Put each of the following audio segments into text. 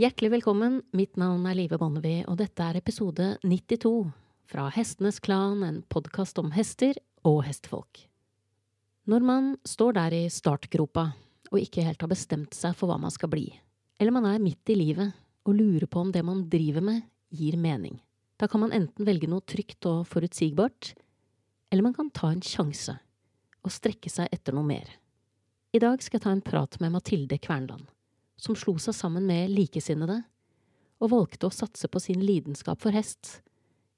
Hjertelig velkommen, mitt navn er Live Bonnevie, og dette er episode 92 fra Hestenes Klan, en podkast om hester og hestefolk. Når man står der i startgropa og ikke helt har bestemt seg for hva man skal bli, eller man er midt i livet og lurer på om det man driver med, gir mening, da kan man enten velge noe trygt og forutsigbart, eller man kan ta en sjanse og strekke seg etter noe mer. I dag skal jeg ta en prat med Mathilde Kvernland, som slo seg sammen med likesinnede og valgte å satse på sin lidenskap for hest,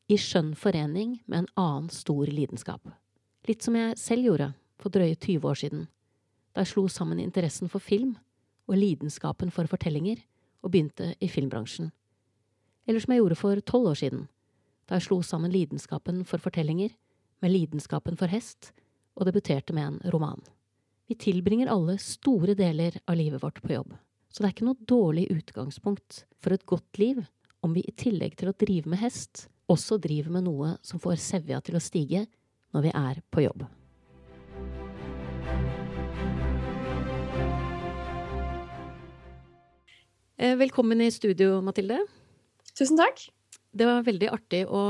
i skjønn forening med en annen stor lidenskap. Litt som jeg selv gjorde for drøye 20 år siden, da jeg slo sammen interessen for film og lidenskapen for fortellinger og begynte i filmbransjen. Eller som jeg gjorde for tolv år siden, da jeg slo sammen lidenskapen for fortellinger med lidenskapen for hest og debuterte med en roman. Vi tilbringer alle store deler av livet vårt på jobb, så det er ikke noe dårlig utgangspunkt for et godt liv om vi i tillegg til å drive med hest, også driver med noe som får sevja til å stige når vi er på jobb. Eh, velkommen i studio, Mathilde. Tusen takk. Det var veldig artig å,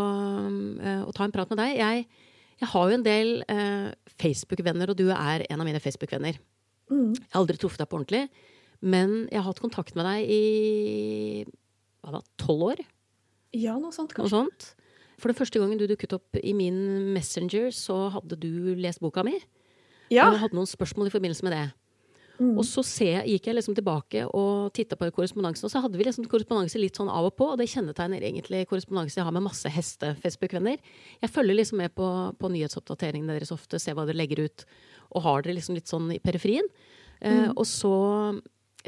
eh, å ta en prat med deg. Jeg, jeg har jo en del eh, Facebook-venner, og du er en av mine Facebook-venner. Mm. Jeg har aldri truffet deg på ordentlig, men jeg har hatt kontakt med deg i hva da, tolv år? Ja, noe sånt, kanskje. Noe sånt. For den første gangen du dukket opp i min Messenger, så hadde du lest boka mi. Ja. Og hadde noen spørsmål i forbindelse med det. Mm. Og så jeg, gikk jeg liksom tilbake og titta på korrespondansen, og så hadde vi liksom korrespondanse litt sånn av og på, og det kjennetegner egentlig korrespondanse jeg har med masse heste-Facebook-venner. Jeg følger liksom med på, på nyhetsoppdateringene deres ofte, ser hva dere legger ut, og har dere liksom litt sånn i periferien. Mm. Uh, og så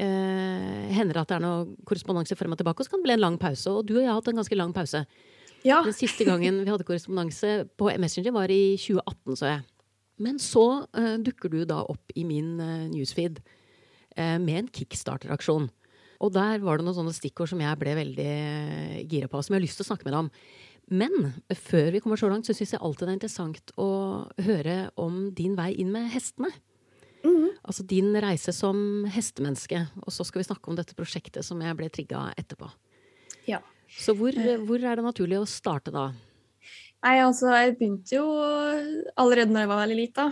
eh, hender det at det er noe korrespondanse frem og tilbake, og så kan det bli en lang pause. Og du og jeg har hatt en ganske lang pause. ja. Den siste gangen vi hadde korrespondanse på Messenger, var i 2018, så jeg. Men så eh, dukker du da opp i min eh, newsfeed eh, med en kickstarter-aksjon. Og der var det noen sånne stikkord som jeg ble veldig eh, gira på, som jeg har lyst til å snakke med deg om. Men før vi kommer så langt, så syns jeg alltid det er interessant å høre om din vei inn med hestene. Mhm. Altså din reise som hestemenneske. Og så skal vi snakke om dette prosjektet som jeg ble trigga etterpå. ja. Så hvor, hvor er det naturlig å starte da? Nei, altså, jeg begynte jo allerede når jeg var veldig lita.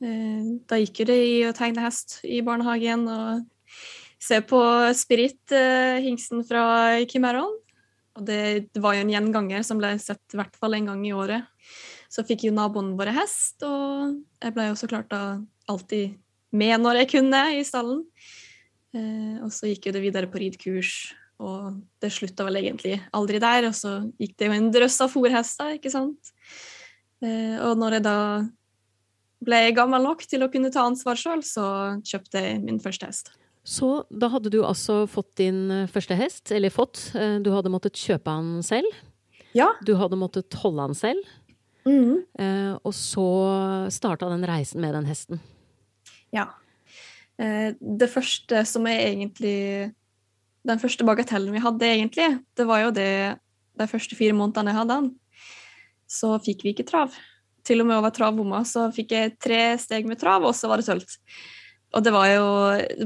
Eh, Da gikk jo det i å tegne hest i barnehagen og se på Spirit, eh, hingsten fra Kimeron. Og det, det var jo en gjenganger som ble sett i hvert fall en gang i året. Så fikk jo naboen våre hest, og jeg ble jo så klart da alltid med når jeg kunne i stallen. Eh, og så gikk jo det videre på ridkurs, og det slutta vel egentlig aldri der. Og så gikk det jo en drøss av fòrhester, ikke sant. Eh, og når jeg da ble gammel nok til å kunne ta ansvar sjøl, så kjøpte jeg min første hest. Så da hadde du altså fått din eh, første hest, eller fått. Du hadde måttet kjøpe han selv. Ja. Du hadde måttet holde han selv. Mhm. eh, Og så starta den reisen med den hesten. Ja. Eh, det første som er egentlig Den første bagatellen vi hadde, egentlig, det var jo det de første fire månedene jeg hadde den. Så fikk vi ikke trav. Til og med over travbomma så fikk jeg tre steg med trav, og så var det sølvt. Og det var jo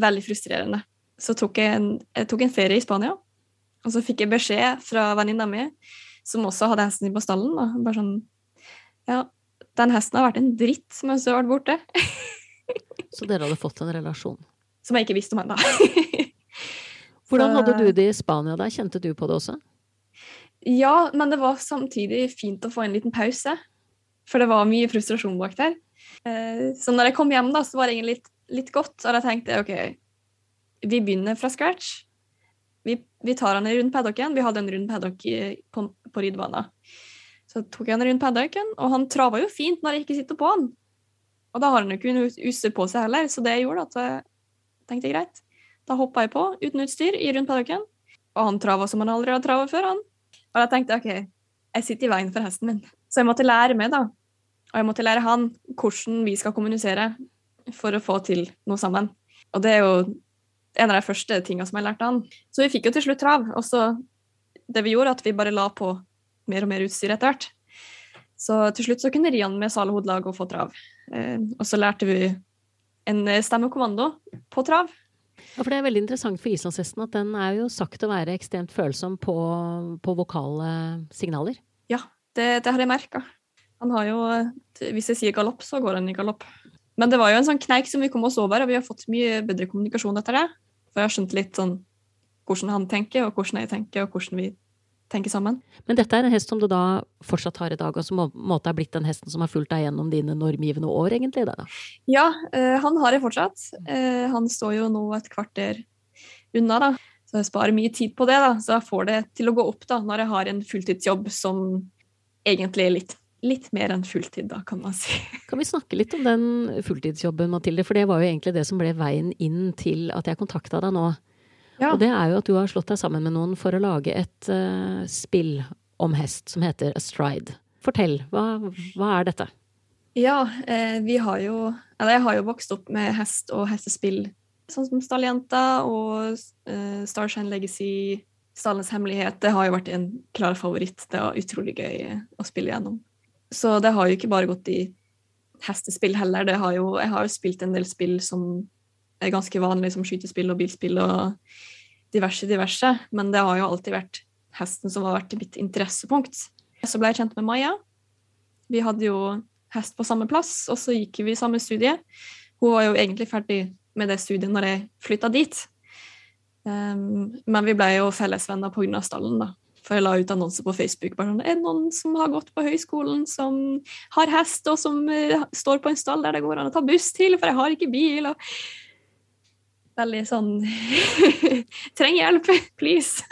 veldig frustrerende. Så tok jeg en, jeg tok en ferie i Spania, og så fikk jeg beskjed fra venninna mi, som også hadde hesten sin på stallen, da. bare sånn Ja, den hesten har vært en dritt mens du har vært borte. Så dere hadde fått en relasjon. Som jeg ikke visste om ennå. Hvordan hadde du det i Spania der? Kjente du på det også? ja, men det var samtidig fint å få en liten pause. For det var mye frustrasjon bak der. Eh, Så når jeg kom hjem, da, så var det egentlig litt, litt godt. Og da tenkte jeg OK, vi begynner fra scratch. Vi, vi tar han i rundt paddocken. Vi hadde en rund paddock på, på ridebanen. Så tok jeg han rundt paddocken, og han trava jo fint når jeg ikke sitter på han. Og da har han jo ikke utstyr på seg heller, så det jeg gjorde, at jeg tenkte greit. Da hoppa jeg på uten utstyr i rundt paddocken, og han trava som han aldri hadde travet før. han. Og da tenkte jeg OK, jeg sitter i veien for hesten min. Så jeg måtte lære meg, da. Og jeg måtte lære han hvordan vi skal kommunisere for å få til noe sammen. Og det er jo en av de første tingene som jeg lærte han. Så vi fikk jo til slutt trav. Og så det vi gjorde, at vi bare la på mer og mer utstyr etter hvert. Så til slutt så kunne ri han med salehodelag og få trav. Eh, og så lærte vi en stemmekommando på trav. Ja, for det er veldig interessant for islandshesten at den er jo sagt å være ekstremt følsom på, på vokale signaler. Ja, det, det har jeg merka. Han har jo Hvis jeg sier galopp, så går han i galopp. Men det var jo en sånn kneik som vi kom oss over, og vi har fått mye bedre kommunikasjon etter det. For jeg har skjønt litt sånn hvordan han tenker, og hvordan jeg tenker, og hvordan vi tenker sammen. Men dette er en hest som du da fortsatt har i dag, og som på en måte er blitt den hesten som har fulgt deg gjennom dine normgivende år, egentlig? Da. Ja, uh, han har jeg fortsatt. Uh, han står jo nå et kvarter unna, da. Så jeg sparer mye tid på det, da. Så jeg får det til å gå opp da, når jeg har en fulltidsjobb som egentlig er litt litt mer enn fulltid, da, kan man si. Kan vi snakke litt om den fulltidsjobben, Mathilde? For det var jo egentlig det som ble veien inn til at jeg kontakta deg nå. Ja. Og det er jo at du har slått deg sammen med noen for å lage et uh, spill om hest som heter Astride. Fortell, hva, hva er dette? Ja, eh, vi har jo Eller jeg har jo vokst opp med hest og hestespill, sånn som Stalljenta og eh, Starshine Legacy. Stallens hemmelighet det har jo vært en klar favoritt. Det var utrolig gøy å spille gjennom. Så det har jo ikke bare gått i hestespill heller. Har jo, jeg har jo spilt en del spill som er ganske vanlig som skytespill og bilspill og diverse, diverse. Men det har jo alltid vært hesten som har vært mitt interessepunkt. Så ble jeg kjent med Maja. Vi hadde jo hest på samme plass, og så gikk vi samme studie. Hun var jo egentlig ferdig med det studiet når jeg flytta dit. Um, men vi ble jo fellesvenner pga. stallen, da. For jeg la ut annonser på Facebook. bare sånn, Er det noen som har gått på høyskolen, som har hest, og som uh, står på en stall der det går an å ta buss til, for jeg har ikke bil? og veldig sånn Trenger hjelp, please.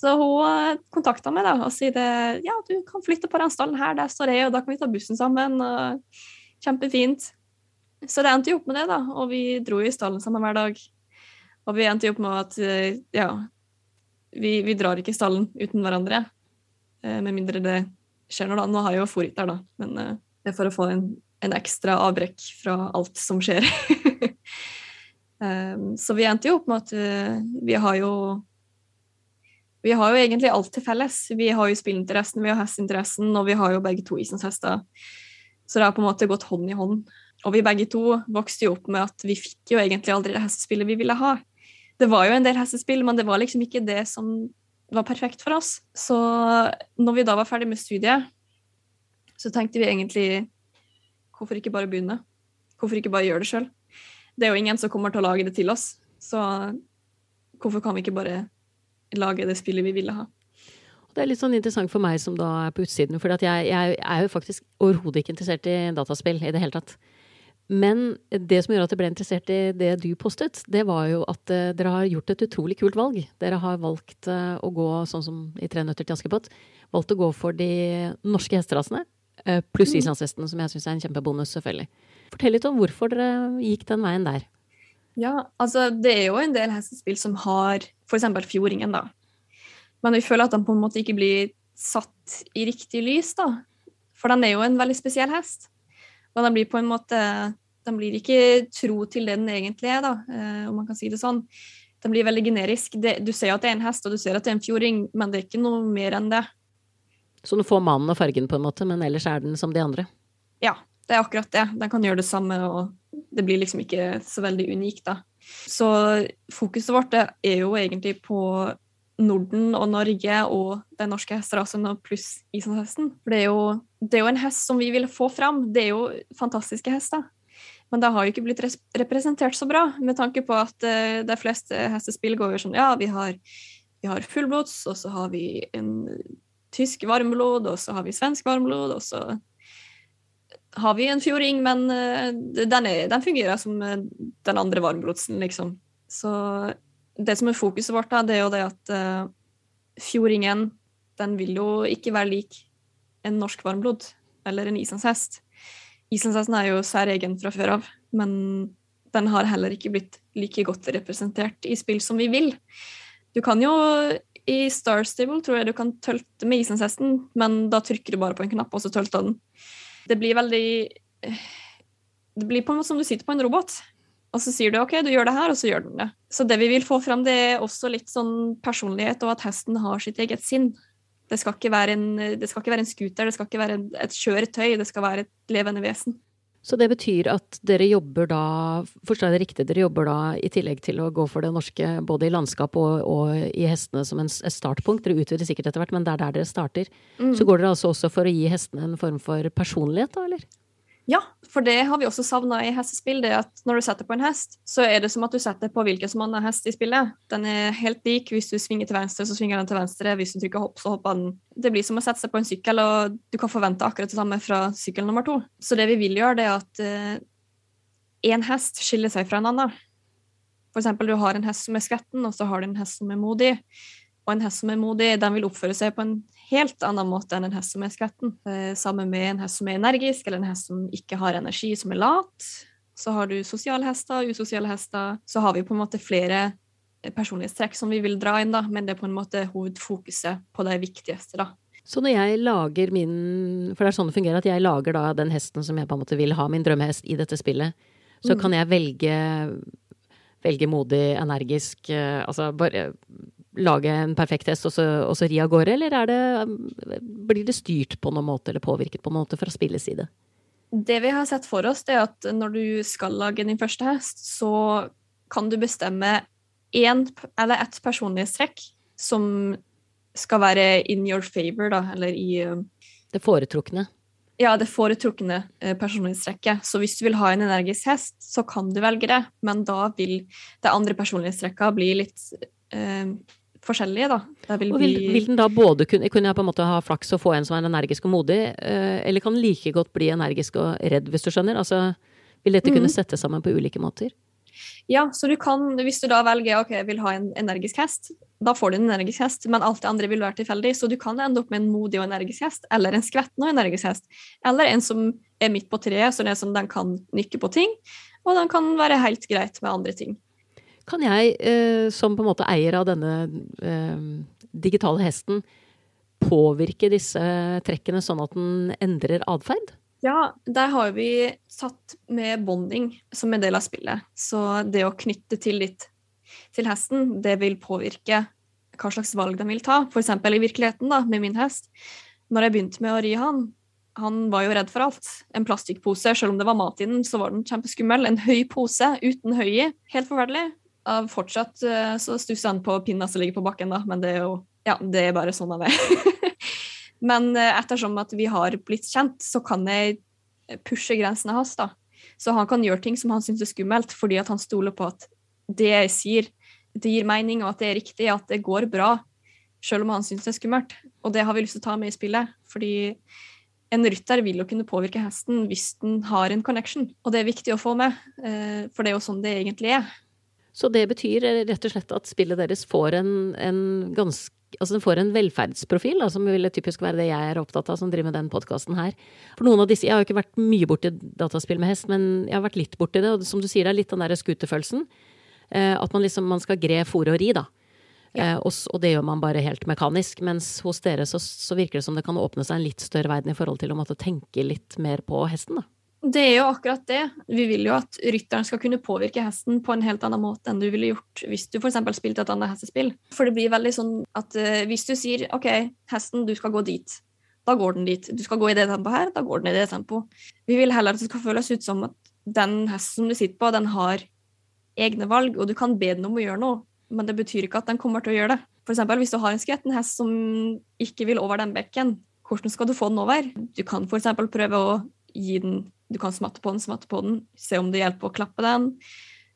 Så hun eh, kontakta meg da, og sier ja, du kan flytte på den stallen her, der står jeg, og da kan vi ta bussen sammen. og Kjempefint. Så det endte jo opp med det, da, og vi dro i stallen sammen hver dag. Og vi endte jo opp med at eh, ja, vi, vi drar ikke i stallen uten hverandre. Eh, med mindre det skjer noe, da. Nå har jeg jo Forit der, da, men det er for å få en, en ekstra avbrekk fra alt som skjer. Um, så vi endte jo opp med at uh, vi har jo Vi har jo egentlig alt til felles. Vi har jo spillinteressen, vi har hesteinteressen, og vi har jo begge to isens hester. Så det har på en måte gått hånd i hånd. Og vi begge to vokste jo opp med at vi fikk jo egentlig aldri det hestespillet vi ville ha. Det var jo en del hestespill, men det var liksom ikke det som var perfekt for oss. Så når vi da var ferdig med studiet, så tenkte vi egentlig Hvorfor ikke bare begynne? Hvorfor ikke bare gjøre det sjøl? Det er jo ingen som kommer til å lage det til oss. Så hvorfor kan vi ikke bare lage det spillet vi ville ha? Det er litt sånn interessant for meg som da er på utsiden, for jeg, jeg, er jo faktisk overhodet ikke interessert i dataspill i det hele tatt. Men det som gjør at jeg ble interessert i det du postet, det var jo at uh, dere har gjort et utrolig kult valg. Dere har valgt uh, å gå sånn som i Tre nøtter til Askepott. Valgt å gå for de norske hesterasene, uh, pluss mm. islandshesten, som jeg syns er en kjempebonus, selvfølgelig. Fortell litt om hvorfor dere gikk den veien der. Ja, altså det er jo en del hestespill som har f.eks. fjordingen, da. Men vi føler at den på en måte ikke blir satt i riktig lys, da. For den er jo en veldig spesiell hest. Men den blir på en måte Den blir ikke tro til det den egentlig er, da, eh, om man kan si det sånn. Den blir veldig generisk. Det, du ser at det er en hest, og du ser at det er en fjording, men det er ikke noe mer enn det. Så den får mannen og fargen, på en måte, men ellers er den som de andre? Ja, det er akkurat det. Den kan gjøre det samme, og det blir liksom ikke så veldig unikt, da. Så fokuset vårt er jo egentlig på Norden og Norge og den norske hesterasen pluss islandshesten. For det er, jo, det er, jo, en hest som vi vil få fram. Det er jo fantastiske hester. Men det har jo ikke blitt representert så bra, med tanke på at uh, de fleste hestespill går jo sånn Ja, vi har, vi har fullblods, og så har vi en tysk varmblod, og så har vi svensk varmblod, og så har vi en fjording, men uh, den, er, den, fungerer som uh, den andre varmblodsen, liksom. Så det som er fokuset vårt, da, det er jo det at uh, fjordingen den vil jo ikke være lik en norsk varmblod eller en islandshest. Islandshesten er jo særegen fra før av, men den har heller ikke blitt like godt representert i spill som vi vil. Du kan jo i Star Stable tror jeg du kan tølte med islandshesten, men da trykker du bare på en knapp, og så tølter den. Det blir veldig Det blir på en måte som du sitter på en robot. Og så sier du OK, du gjør det her, og så gjør den det. Så det vi vil få fram, det er også litt sånn personlighet, og at hesten har sitt eget sinn. Det skal ikke være en, det skal ikke være en scooter, det skal ikke være et kjøretøy, det skal være et levende vesen. Så det betyr at dere jobber da, forstår jeg det riktig, dere jobber da i tillegg til å gå for det norske både i landskap og, og i hestene som en startpunkt, dere utvider sikkert etter hvert, men det er der dere starter. Mm. Så går dere altså også for å gi hestene en form for personlighet, da, eller? Ja, for det har vi også savna i hestespill. det at Når du setter på en hest, så er det som at du setter på hvilken som annen hest i spillet. Den er helt lik. Hvis du svinger til venstre, så svinger den til venstre. Hvis du trykker hopp, så hopper den. Det blir som å sette seg på en sykkel, og du kan forvente akkurat det samme fra sykkel nummer to. Så det vi vil gjøre, det er at én uh, hest skiller seg fra en annen. For eksempel, du har en hest som er skvetten, og så har du en hest som er modig. Og en hest som er modig, den vil oppføre seg på en helt annen måte enn en hest som er skvetten. Eh, sammen med en hest som er energisk, eller en hest som ikke har energi, som er lat. Så har du sosiale hester, usosiale hester. Så har vi på en måte flere personlighetstrekk som vi vil dra inn, da, men det er på en måte hovedfokuset på det viktigste, da. Så når jeg lager min For det er sånn det fungerer, at jeg lager da den hesten som jeg på en måte vil ha, min drømmehest, i dette spillet, så mm. kan jeg velge velge modig, energisk, eh, altså bare lage en perfekt hest og så, og så ri av gårde, eller det, blir det styrt på noen måte eller påvirket på noen måte fra spillets side? Det vi har sett for oss, det er at når du skal lage din første hest, så kan du bestemme én eller ett personlighetstrekk som skal være in your favor, da, eller i Det foretrukne? Ja, det foretrukne eh, personlighetstrekket. Så hvis du vil ha en energisk hest, så kan du velge det, men da vil det andre personlighetstrekka bli litt eh, forskjellige, da. Vil, vil, vil, vil, den da både kunne, kunne jeg på en måte ha flaks og få en som er energisk og modig, eh, eller kan like godt bli energisk og redd, hvis du skjønner? Altså, vil dette kunne mm. settes sammen på ulike måter? Ja, så du kan, hvis du da velger ok, jeg vil ha en energisk hest, da får du en energisk hest, men alt det andre vil være tilfeldig, så du kan ende opp med en modig og energisk hest, eller en skvetten og energisk hest, eller en som er midt på treet, så er som den kan nykke på ting, og den kan være helt greit med andre ting. Kan jeg, eh, som på en måte eier av denne eh, digitale hesten, påvirke disse trekkene sånn at den endrer atferd? Ja, der har vi satt med bonding som en del av spillet. Så det å knytte tillit til hesten, det vil påvirke hva slags valg den vil ta. Eksempel i virkeligheten, da, med min hest. Når jeg begynte med å ri han, han var jo redd for alt. En plastikkpose, selv om det var mat i den, så var den kjempeskummel. En høy pose uten høy i. Helt forferdelig fortsatt eh, så stusser han på pinna som ligger på bakken, da, men det er jo ja, det er bare sånn han er. men eh, ettersom at vi har blitt kjent, så kan jeg pushe grensene hans. da. Så han kan gjøre ting som han syns er skummelt, fordi at han stoler på at det jeg sier, det gir mening, og at det er riktig, at det går bra, selv om han syns det er skummelt. Og det har vi lyst til å ta med i spillet, fordi en rytter vil jo kunne påvirke hesten hvis den har en connection, og det er viktig å få med, eh, for det er jo sånn det egentlig er. Så det betyr rett og slett at spillet deres får en, en ganske Altså den får en velferdsprofil, som ville typisk være det jeg er opptatt av som driver med den podkasten her. For noen av disse, Jeg har jo ikke vært mye borti dataspill med hest, men jeg har vært litt borti det. Og som du sier, det er litt den derre skuterfølelsen. Eh, at man liksom man skal gre, fòre og ri, da. Ja. Eh, og, og, det gjør man bare helt mekanisk. Mens hos dere så, så, virker det som det kan åpne seg en litt større verden i forhold til å måtte tenke litt mer på hesten, da. Det er jo akkurat det. Vi vil jo at rytteren skal kunne påvirke hesten på en helt annen måte enn du ville gjort hvis du f.eks. spilte et annet hestespill. For det blir veldig sånn at uh, hvis du sier OK, hesten, du skal gå dit, da går den dit. Du skal gå i det tempoet her, da går den i det tempoet. Vi vil heller at det skal føles ut som at den hesten du sitter på, den har egne valg, og du kan be den om å gjøre noe, men det betyr ikke at den kommer til å gjøre det. Eksempel, hvis du har en skvetten hest som ikke vil over den bekken, hvordan skal du få den over? Du kan f.eks. prøve å gi den du kan smatte på den, smatte på den, se om det hjelper å klappe den.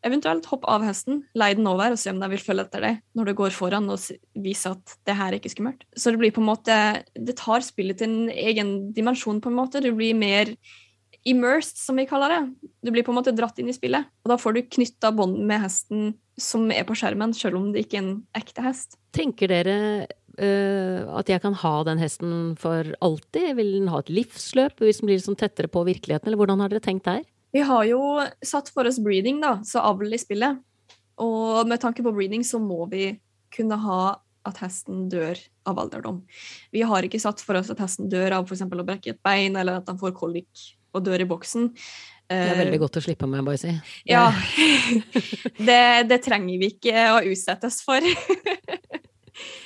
Eventuelt hopp av hesten, leie den over og se om den vil følge etter deg når du går foran og viser at det her er ikke skummelt. Så det blir på en måte Det tar spillet til en egen dimensjon, på en måte. Du blir mer immersed, som vi kaller det. Du blir på en måte dratt inn i spillet. Og da får du knytta bånd med hesten som er på skjermen, selv om det ikke er en ekte hest. Tenker dere at jeg kan ha den hesten for alltid? Vil den ha et livsløp hvis den blir liksom tettere på virkeligheten, eller hvordan har dere tenkt der? Vi har jo satt for oss breeding, da, så avl i spillet. Og med tanke på breeding så må vi kunne ha at hesten dør av alderdom. Vi har ikke satt for oss at hesten dør av f.eks. å brekke et bein, eller at han får kolikk og dør i boksen. Det er veldig godt å slippe med, Boise. Ja. det, det trenger vi ikke å utsettes for.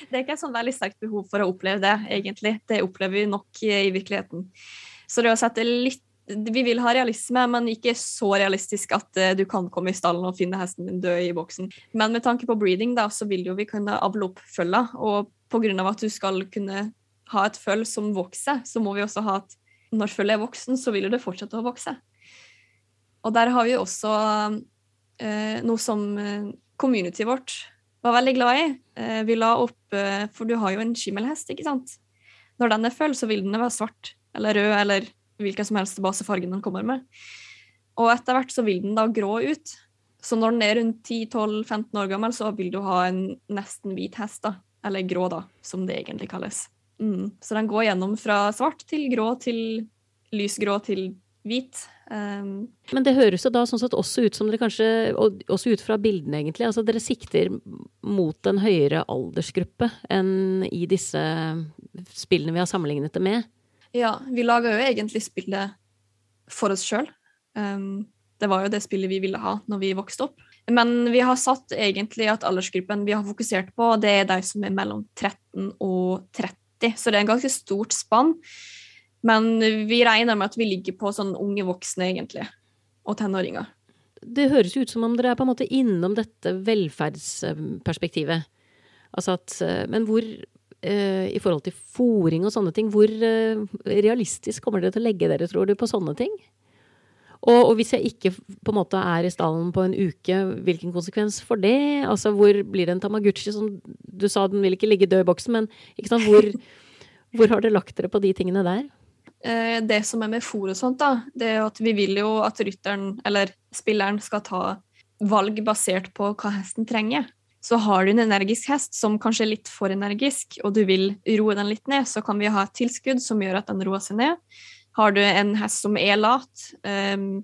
det er ikke et sånn veldig sterkt behov for å oppleve det, egentlig. Det opplever vi nok i virkeligheten. Så det å sette litt vi vil ha realisme, men ikke så realistisk at uh, du kan komme i stallen og finne hesten din død i boksen. Men med tanke på breeding, da, så vil jo vi kunne avle opp følla. Og pga. at du skal kunne ha et føll som vokser, så må vi også ha at når føllet er voksen, så vil det fortsette å vokse. Og der har vi også eh, noe som community vårt var veldig glad i. vi la opp For du har jo en skimmelhest, ikke sant? Når den er full, så vil den være svart eller rød eller hvilken som helst basefarge den kommer med. Og etter hvert så vil den da grå ut. Så når den er rundt 10-12-15 år gammel, så vil du ha en nesten hvit hest, da. Eller grå, da, som det egentlig kalles. Mm. Så den går gjennom fra svart til grå til lysgrå til hvit. Um, Men det høres jo da sånn sett også ut som dere kanskje, også ut fra bildene egentlig, altså dere sikter mot en høyere aldersgruppe enn i disse spillene vi har sammenlignet det med? Ja, vi lager jo egentlig spillet for oss sjøl. Um, det var jo det spillet vi ville ha når vi vokste opp. Men vi har satt egentlig at aldersgruppen vi har fokusert på, det er de som er mellom 13 og 30. Så det er en ganske stort spann. Men vi regner med at vi ligger på sånn unge voksne, egentlig. Og tenåringer. Det høres ut som om dere er på en måte innom dette velferdsperspektivet. Altså at, men hvor uh, i forhold til fòring og sånne ting, hvor uh, realistisk kommer dere til å legge dere, tror du, på sånne ting? Og, og, hvis jeg ikke på en måte er i stallen på en uke, hvilken konsekvens for det? Altså hvor blir det en Tamaguchi som Du sa den vil ikke ligge død i boksen, men hvor, hvor har dere lagt dere på de tingene der? Eh, det som er med fòr og sånt, da, det er at vi vil jo at rytteren, eller spilleren, skal ta valg basert på hva hesten trenger. Så har du en energisk hest som kanskje er litt for energisk, og du vil roe den litt ned, så kan vi ha et tilskudd som gjør at den roer seg ned. Har du en hest som er lat, um,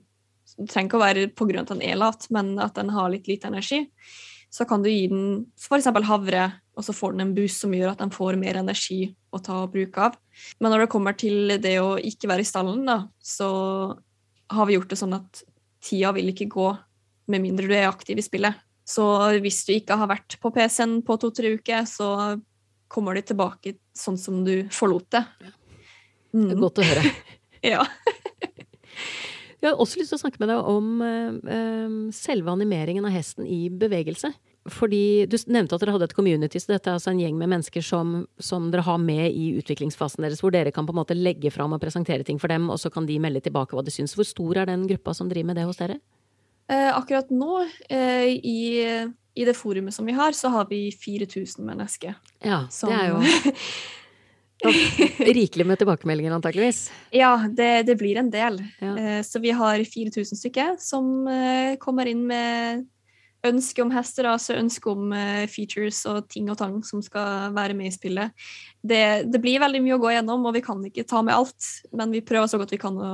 det trenger ikke å være pga. at den er lat, men at den har litt lite energi, så kan du gi den f.eks. havre, og så får den en boost som gjør at den får mer energi å ta bruk av. Men når det kommer til det å ikke være i stallen, da, så har vi gjort det sånn at tida vil ikke gå med mindre du er aktiv i spillet. Så hvis du ikke har vært på PC-en på to-tre uker, så kommer du tilbake sånn som du forlot det. Mm. Det er godt å høre. ja. Jeg har også lyst til å snakke med deg om eh, selve animeringen av hesten i bevegelse. Fordi Du nevnte at dere hadde et community, så dette er altså en gjeng med mennesker som, som, dere har med i utviklingsfasen deres, hvor dere kan på en måte legge fram og presentere ting for dem, og så kan de melde tilbake hva de syns. Hvor stor er den gruppa som driver med det hos dere? Eh, akkurat nå, eh, i, i, det forumet som vi har, så har vi 4000 mennesker. Ja, som, det er jo Rikelig med tilbakemeldinger, antakeligvis? Ja, det, det blir en del. Ja. Eh, så vi har 4000 stykker som kommer inn med ønske om hester, altså ønske om features og ting og tang som skal være med i spillet. Det, det, blir veldig mye å gå gjennom, og vi kan ikke ta med alt, men vi prøver så godt vi kan å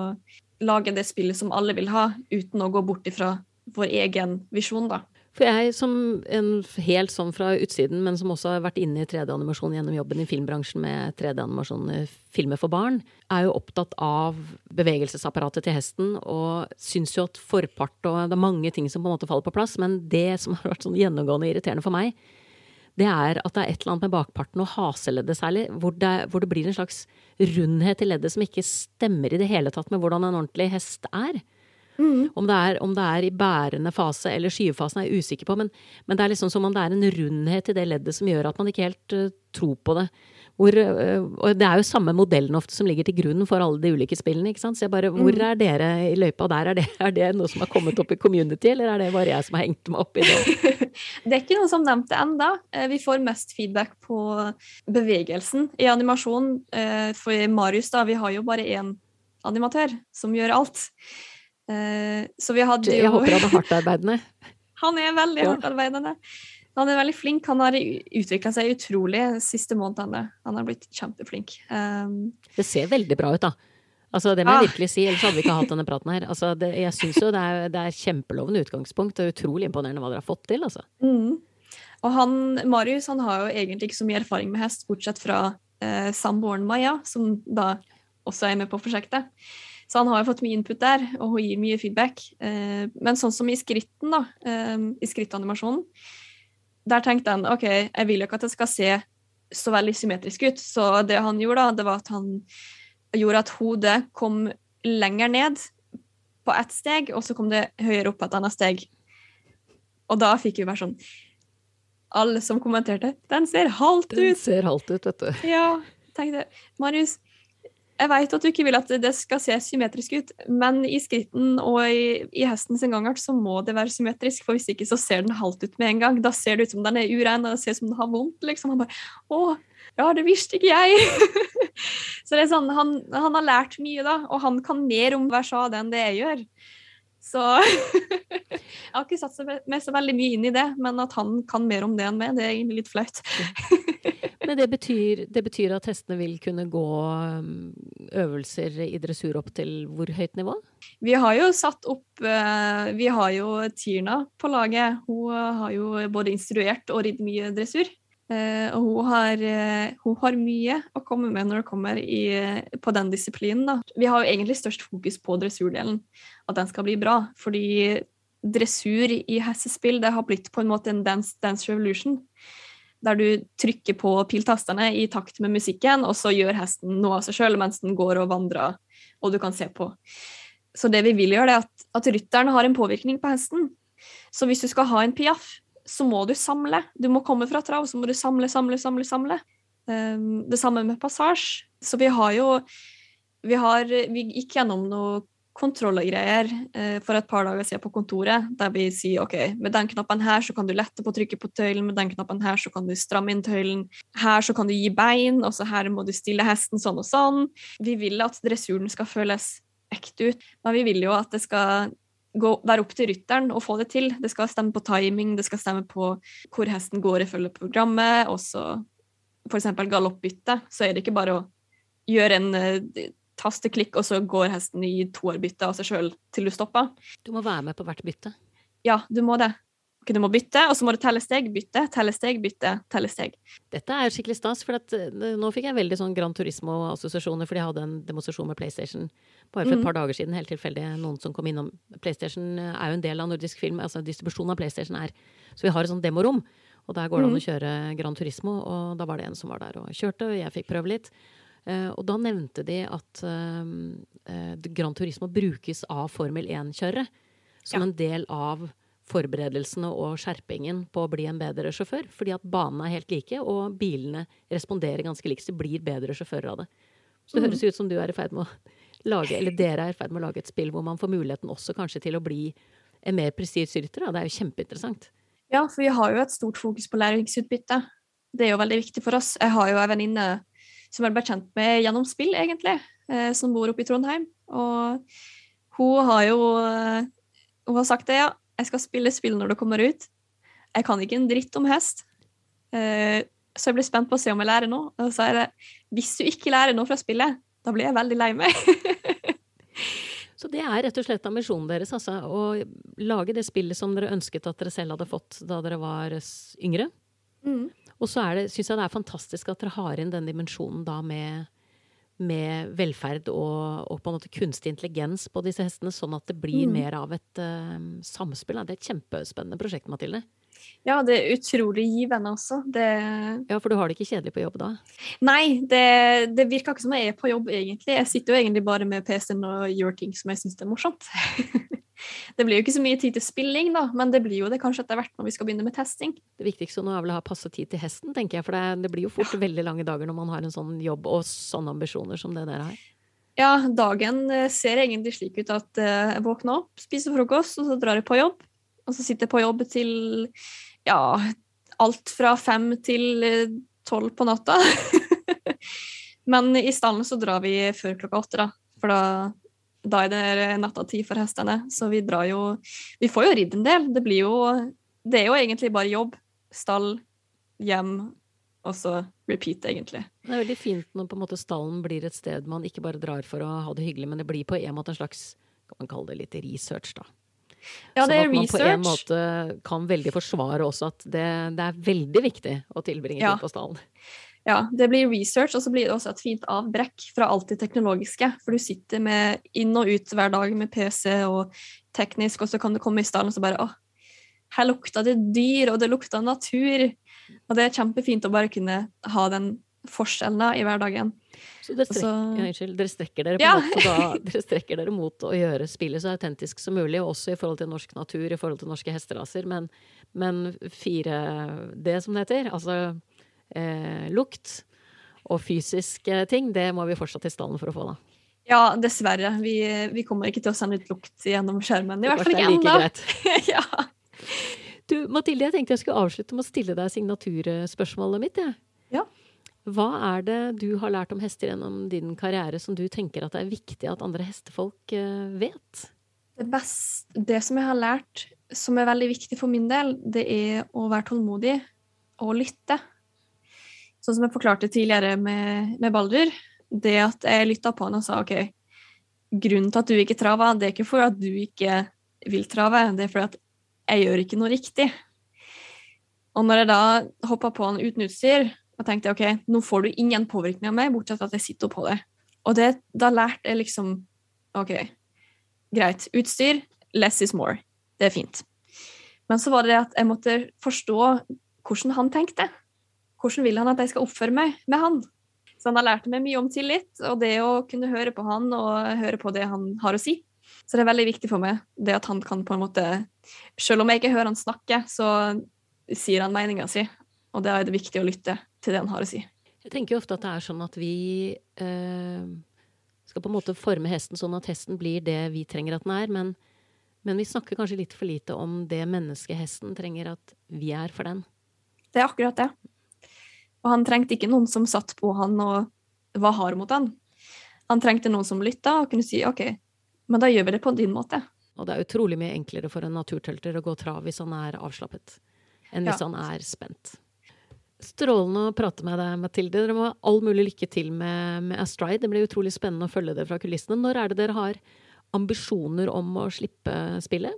lage det spillet som alle vil ha, uten å gå bort ifra vår egen visjon, da. For jeg som en helt sånn fra utsiden, men som også har vært inne i 3D-animasjon gjennom jobben i filmbransjen med 3D-animasjon, i filmer for barn, er jo opptatt av bevegelsesapparatet til hesten og syns jo at forpart og det er mange ting som på en måte faller på plass, men det som har vært sånn gjennomgående irriterende for meg, det er at det er et eller annet med bakparten og haseleddet særlig, hvor det, hvor det blir en slags rundhet i leddet som ikke stemmer i det hele tatt med hvordan en ordentlig hest er. Mm. Om, det er om det er i bærende fase eller skyvefasen er jeg usikker på, men, men, det er liksom som om det er en rundhet i det leddet som gjør at man ikke helt uh, tror på det. Hvor, uh, og det er jo samme modellen ofte som ligger til grunn for alle de ulike spillene. ikke sant? Så jeg bare, Hvor mm. er dere i løypa der? Er det, er det, noe som har kommet opp i community, eller er det bare jeg som har hengt meg opp i det? det er ikke noe som nevnte enda. Eh, vi får mest feedback på bevegelsen i animasjon. For Marius, da, vi har jo bare én animatør som gjør alt. Så vi hadde jo Jeg håper han er hardtarbeidende. Han er veldig ja. hardtarbeidende. Han er veldig flink. Han har utvikla seg utrolig de siste månedene. Han har blitt kjempeflink. Um, det ser veldig bra ut, da. Altså, det må jeg ah. virkelig si, ellers hadde vi ikke hatt denne praten her. Altså, det, jeg syns jo det er, det er kjempelovende utgangspunkt, og utrolig imponerende hva dere har fått til, altså. Mm. Og han, Marius han har jo egentlig ikke så mye erfaring med hest, bortsett fra eh, samboeren Maja, som da også er med på prosjektet. Så han har jo fått mye input der, og hun gir mye feedback. Eh, men sånn som i skritten, da, eh, i skrittanimasjonen, der tenkte han OK, jeg vil jo ikke at det skal se så veldig symmetrisk ut. Så det han gjorde, da, det var at han gjorde at hodet kom lenger ned på ett steg, og så kom det høyere opp på et annet steg. Og da fikk vi bare sånn Alle som kommenterte 'Den ser halvt ut! Den ser halvt ut, vet du. Ja, tenkte Marius, jeg vet at du ikke vil at det skal se symmetrisk ut, men i skritten og i, i hestens gangart så må det være symmetrisk, for hvis ikke så ser den halvt ut med en gang. Da ser det ut som den er urein, og det ser ut som den har vondt. liksom. Han bare 'Å, ja, det visste ikke jeg'. så det er sånn, han, han har lært mye, da, og han kan mer om Versade enn det jeg gjør. Så jeg har ikke satt meg så veldig mye inn i det, men at han kan mer om det enn meg, det er egentlig litt flaut. Men det betyr, det betyr at hestene vil kunne gå um, øvelser i dressur opp til hvor høyt nivå? Vi har jo satt opp eh, Vi har jo Tirna på laget. Hun har jo både instruert og ridd mye dressur. Eh, og hun har, eh, hun har mye å komme med når det kommer i, på den disiplinen. Da. Vi har jo egentlig størst fokus på dressurdelen, at den skal bli bra. Fordi dressur i hestespill det har blitt på en måte en dance, dance revolution. Der du trykker på piltastene i takt med musikken, og så gjør hesten noe av seg sjøl mens den går og vandrer, og du kan se på. Så det vi vil gjøre, er at, at rytteren har en påvirkning på hesten. Så hvis du skal ha en piaff, så må du samle. Du må komme fra trav, så må du samle, samle, samle. samle. Um, det samme med passasje. Så vi har jo Vi, har, vi gikk gjennom noe kontroll og greier eh, for et par dager siden på kontoret, der vi sier OK, med den knappen her så kan du lette på trykket på tøylen, med den knappen her så kan du stramme inn tøylen, her så kan du gi bein, og så her må du stille hesten sånn og sånn. Vi vil at dressuren skal føles ekte ut, men vi vil jo at det skal gå, være opp til rytteren å få det til. Det skal stemme på timing, det skal stemme på hvor hesten går ifølge programmet, og så f.eks. galoppbytte, så er det ikke bare å gjøre en uh, tasteklikk, og så går hesten i toerbytte av seg sjøl til du stopper. Du må være med på hvert bytte. Ja, du må det. Okay, Du må bytte, og så må du telle steg, bytte, telle steg, bytte, telle steg. Dette er skikkelig stas, for at, eh, nå fikk jeg veldig sånn Gran Turismo-assosiasjoner, fordi jeg hadde en demonstrasjon med PlayStation bare for et Mhm. par dager siden, helt tilfeldig. Noen som kom innom. PlayStation eh, er jo en del av nordisk film, altså distribusjonen av PlayStation er Så vi har et sånt demorom, og der går det an å kjøre Gran Turismo, og da var det en som var der og kjørte, og jeg fikk prøve litt. Eh, og da nevnte de at Grand eh, Turismo brukes av Formel 1-kjørere som Ja. en del av forberedelsene og skjerpingen på å bli en bedre sjåfør. Fordi at banene er helt like, og bilene responderer ganske likt. Så blir bedre sjåfører av det. Så det Mm. høres ut som du er i ferd med å lage, eller dere er i ferd med å lage et spill hvor man får muligheten også kanskje til å bli en mer presis rytter. Det er jo kjempeinteressant. Ja, for vi har jo et stort fokus på læringsutbytte. Det er jo veldig viktig for oss. Jeg har jo ei venninne som jeg ble kjent med gjennom spill, egentlig, eh, som bor oppe i Trondheim. Og hun har jo eh, Hun har sagt det, ja. Jeg skal spille spill når det kommer ut. Jeg kan ikke en dritt om hest. Eh, Så jeg blir spent på å se om jeg lærer noe. Og så er det. Hvis du ikke lærer noe fra spillet, da blir jeg veldig lei meg. Så det er rett og slett ambisjonen deres, altså. Å lage det spillet som dere ønsket at dere selv hadde fått da dere var yngre. Mm. Og så syns jeg det er fantastisk at dere har inn den dimensjonen da med, med velferd og, og på en måte kunstig intelligens på disse hestene, sånn at det blir Mm. mer av et uh, samspill. Det er et kjempespennende prosjekt, Mathilde. Ja, det er utrolig givende også. Det Ja, for du har det ikke kjedelig på jobb da? Nei, det, det virker ikke som jeg er på jobb, egentlig. Jeg sitter jo egentlig bare med PC-en og gjør ting som jeg syns er morsomt. det blir jo ikke så mye tid til spilling, da, men det blir jo det kanskje etter hvert når vi skal begynne med testing. Det viktigste nå er vel å ha passe tid til hesten, tenker jeg. For det, det blir jo fort veldig lange dager når man har en sånn jobb og sånne ambisjoner som det dere har. Ja, dagen eh, ser egentlig slik ut at eh, jeg våkner opp, spiser frokost, og så drar jeg på jobb. Og så sitter jeg på jobb til ja, alt fra fem til eh, tolv på natta. Men i stallen så drar vi før klokka åtte, da. For da, da er det nattatid for hestene. Så vi drar jo Vi får jo ridd en del. Det blir jo Det er jo egentlig bare jobb. Stall, hjem, og så repeat, egentlig. Det er veldig fint når på en måte stallen blir et sted man ikke bare drar for å ha det hyggelig, men det blir på en måte en slags kan man kalle det litt research, da. Ja, det er sånn at man på en måte kan veldig forsvare også at det, det er veldig viktig å tilbringe Ja. tid på stallen. Ja, det blir research, og så blir det også et fint avbrekk fra alt det teknologiske. For du sitter med inn og ut hver dag med PC og teknisk, og så kan du komme i stallen og så bare åh, her lukta det dyr, og det lukta natur. Og det er kjempefint å bare kunne ha den forskjellen i hverdagen. Så dere, Altså- ja, unnskyld, dere strekker dere på Ja. måte da, dere strekker dere mot å gjøre spillet så autentisk som mulig, også i forhold til norsk natur, i forhold til norske hesteraser, men, men 4D, som det heter, altså lukt og fysiske ting, det må vi fortsatt i stallen for å få, da. Ja, dessverre. Vi, vi kommer ikke til å sende ut lukt gjennom skjermen. I hvert fall ikke ennå. ja. Du, Mathilde, jeg tenkte jeg skulle avslutte med å stille deg signaturspørsmålet mitt. Ja. Hva er det du har lært om hester gjennom din karriere som du tenker at det er viktig at andre hestefolk eh, vet? Det, best, det som jeg har lært, som er veldig viktig for min del, det er å være tålmodig og lytte. Sånn som jeg forklarte tidligere med, med Baldur, det at jeg lytta på han og sa OK, grunnen til at du ikke traver, det er ikke for at du ikke vil trave, det er fordi at jeg gjør ikke noe riktig. Og når jeg da hoppa på han uten utstyr, og tenkte OK, nå får du ingen påvirkning av meg, bortsett fra at jeg sitter på det. Og det, da lærte jeg liksom OK, greit. Utstyr, less is more. Det er fint. Men så var det at jeg måtte forstå hvordan han tenkte. Hvordan vil han at jeg skal oppføre meg med han? Så han har lært meg mye om tillit, og det å kunne høre på han og høre på det han har å si. Så det er veldig viktig for meg, det at han kan på en måte Selv om jeg ikke hører han snakke, så sier han meninga si. Og da er det viktig å lytte til det han har å si. Jeg tenker jo ofte at det er sånn at vi øh, skal på en måte forme hesten sånn at hesten blir det vi trenger at den er, men, men vi snakker kanskje litt for lite om det mennesket hesten trenger at vi er for den. Det er akkurat det. Og han trengte ikke noen som satt på han og var hard mot han. Han trengte noen som lytta og kunne si OK, men da gjør vi det på din måte. Og det er utrolig mye enklere for en naturtølter å gå trav hvis han er avslappet, enn hvis Ja. han er spent. Strålende å prate med deg, Mathilde. Dere må ha all mulig lykke til med, med Astride. Det blir utrolig spennende å følge dere fra kulissene. Når er det dere har ambisjoner om å slippe spillet?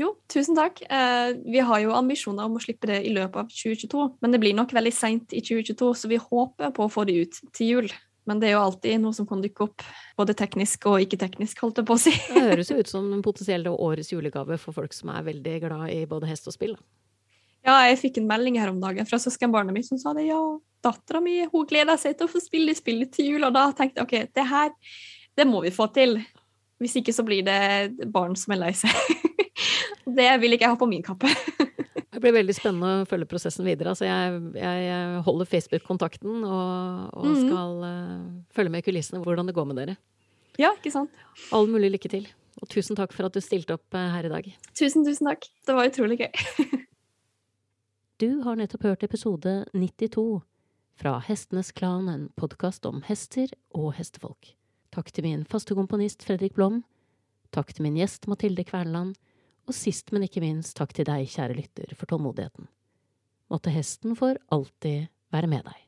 Jo, tusen takk. Eh, vi har jo ambisjoner om å slippe det i løpet av 2022, men det blir nok veldig seint i 2022, så vi håper på å få det ut til jul. Men det er jo alltid noe som kan dukke opp, både teknisk og ikke teknisk, holdt jeg på å si. Det høres jo ut som en potensiell årets julegave for folk som er veldig glad i både hest og spill. Ja, jeg fikk en melding her om dagen fra søskenbarnet mitt som sa det. Ja, dattera mi hun gleder seg til å få spille spillet til jul, og da tenkte jeg OK, det her, det må vi få til. Hvis ikke så blir det barn som er lei seg. det vil ikke jeg ha på min kappe. Det blir veldig spennende å følge prosessen videre. Altså jeg, jeg holder Facebook-kontakten og, og Mhm. skal eh, følge med i kulissene hvordan det går med dere. Ja, ikke sant? All mulig lykke til. Og tusen takk for at du stilte opp eh, her i dag. Tusen, tusen takk. Det var utrolig gøy. Du har nettopp hørt episode 92 fra Hestenes Klan, en podkast om hester og hestefolk. Takk til min faste komponist Fredrik Blom. Takk til min gjest Mathilde Kverneland. Og sist, men ikke minst, takk til deg, kjære lytter, for tålmodigheten. Måtte hesten for alltid være med deg.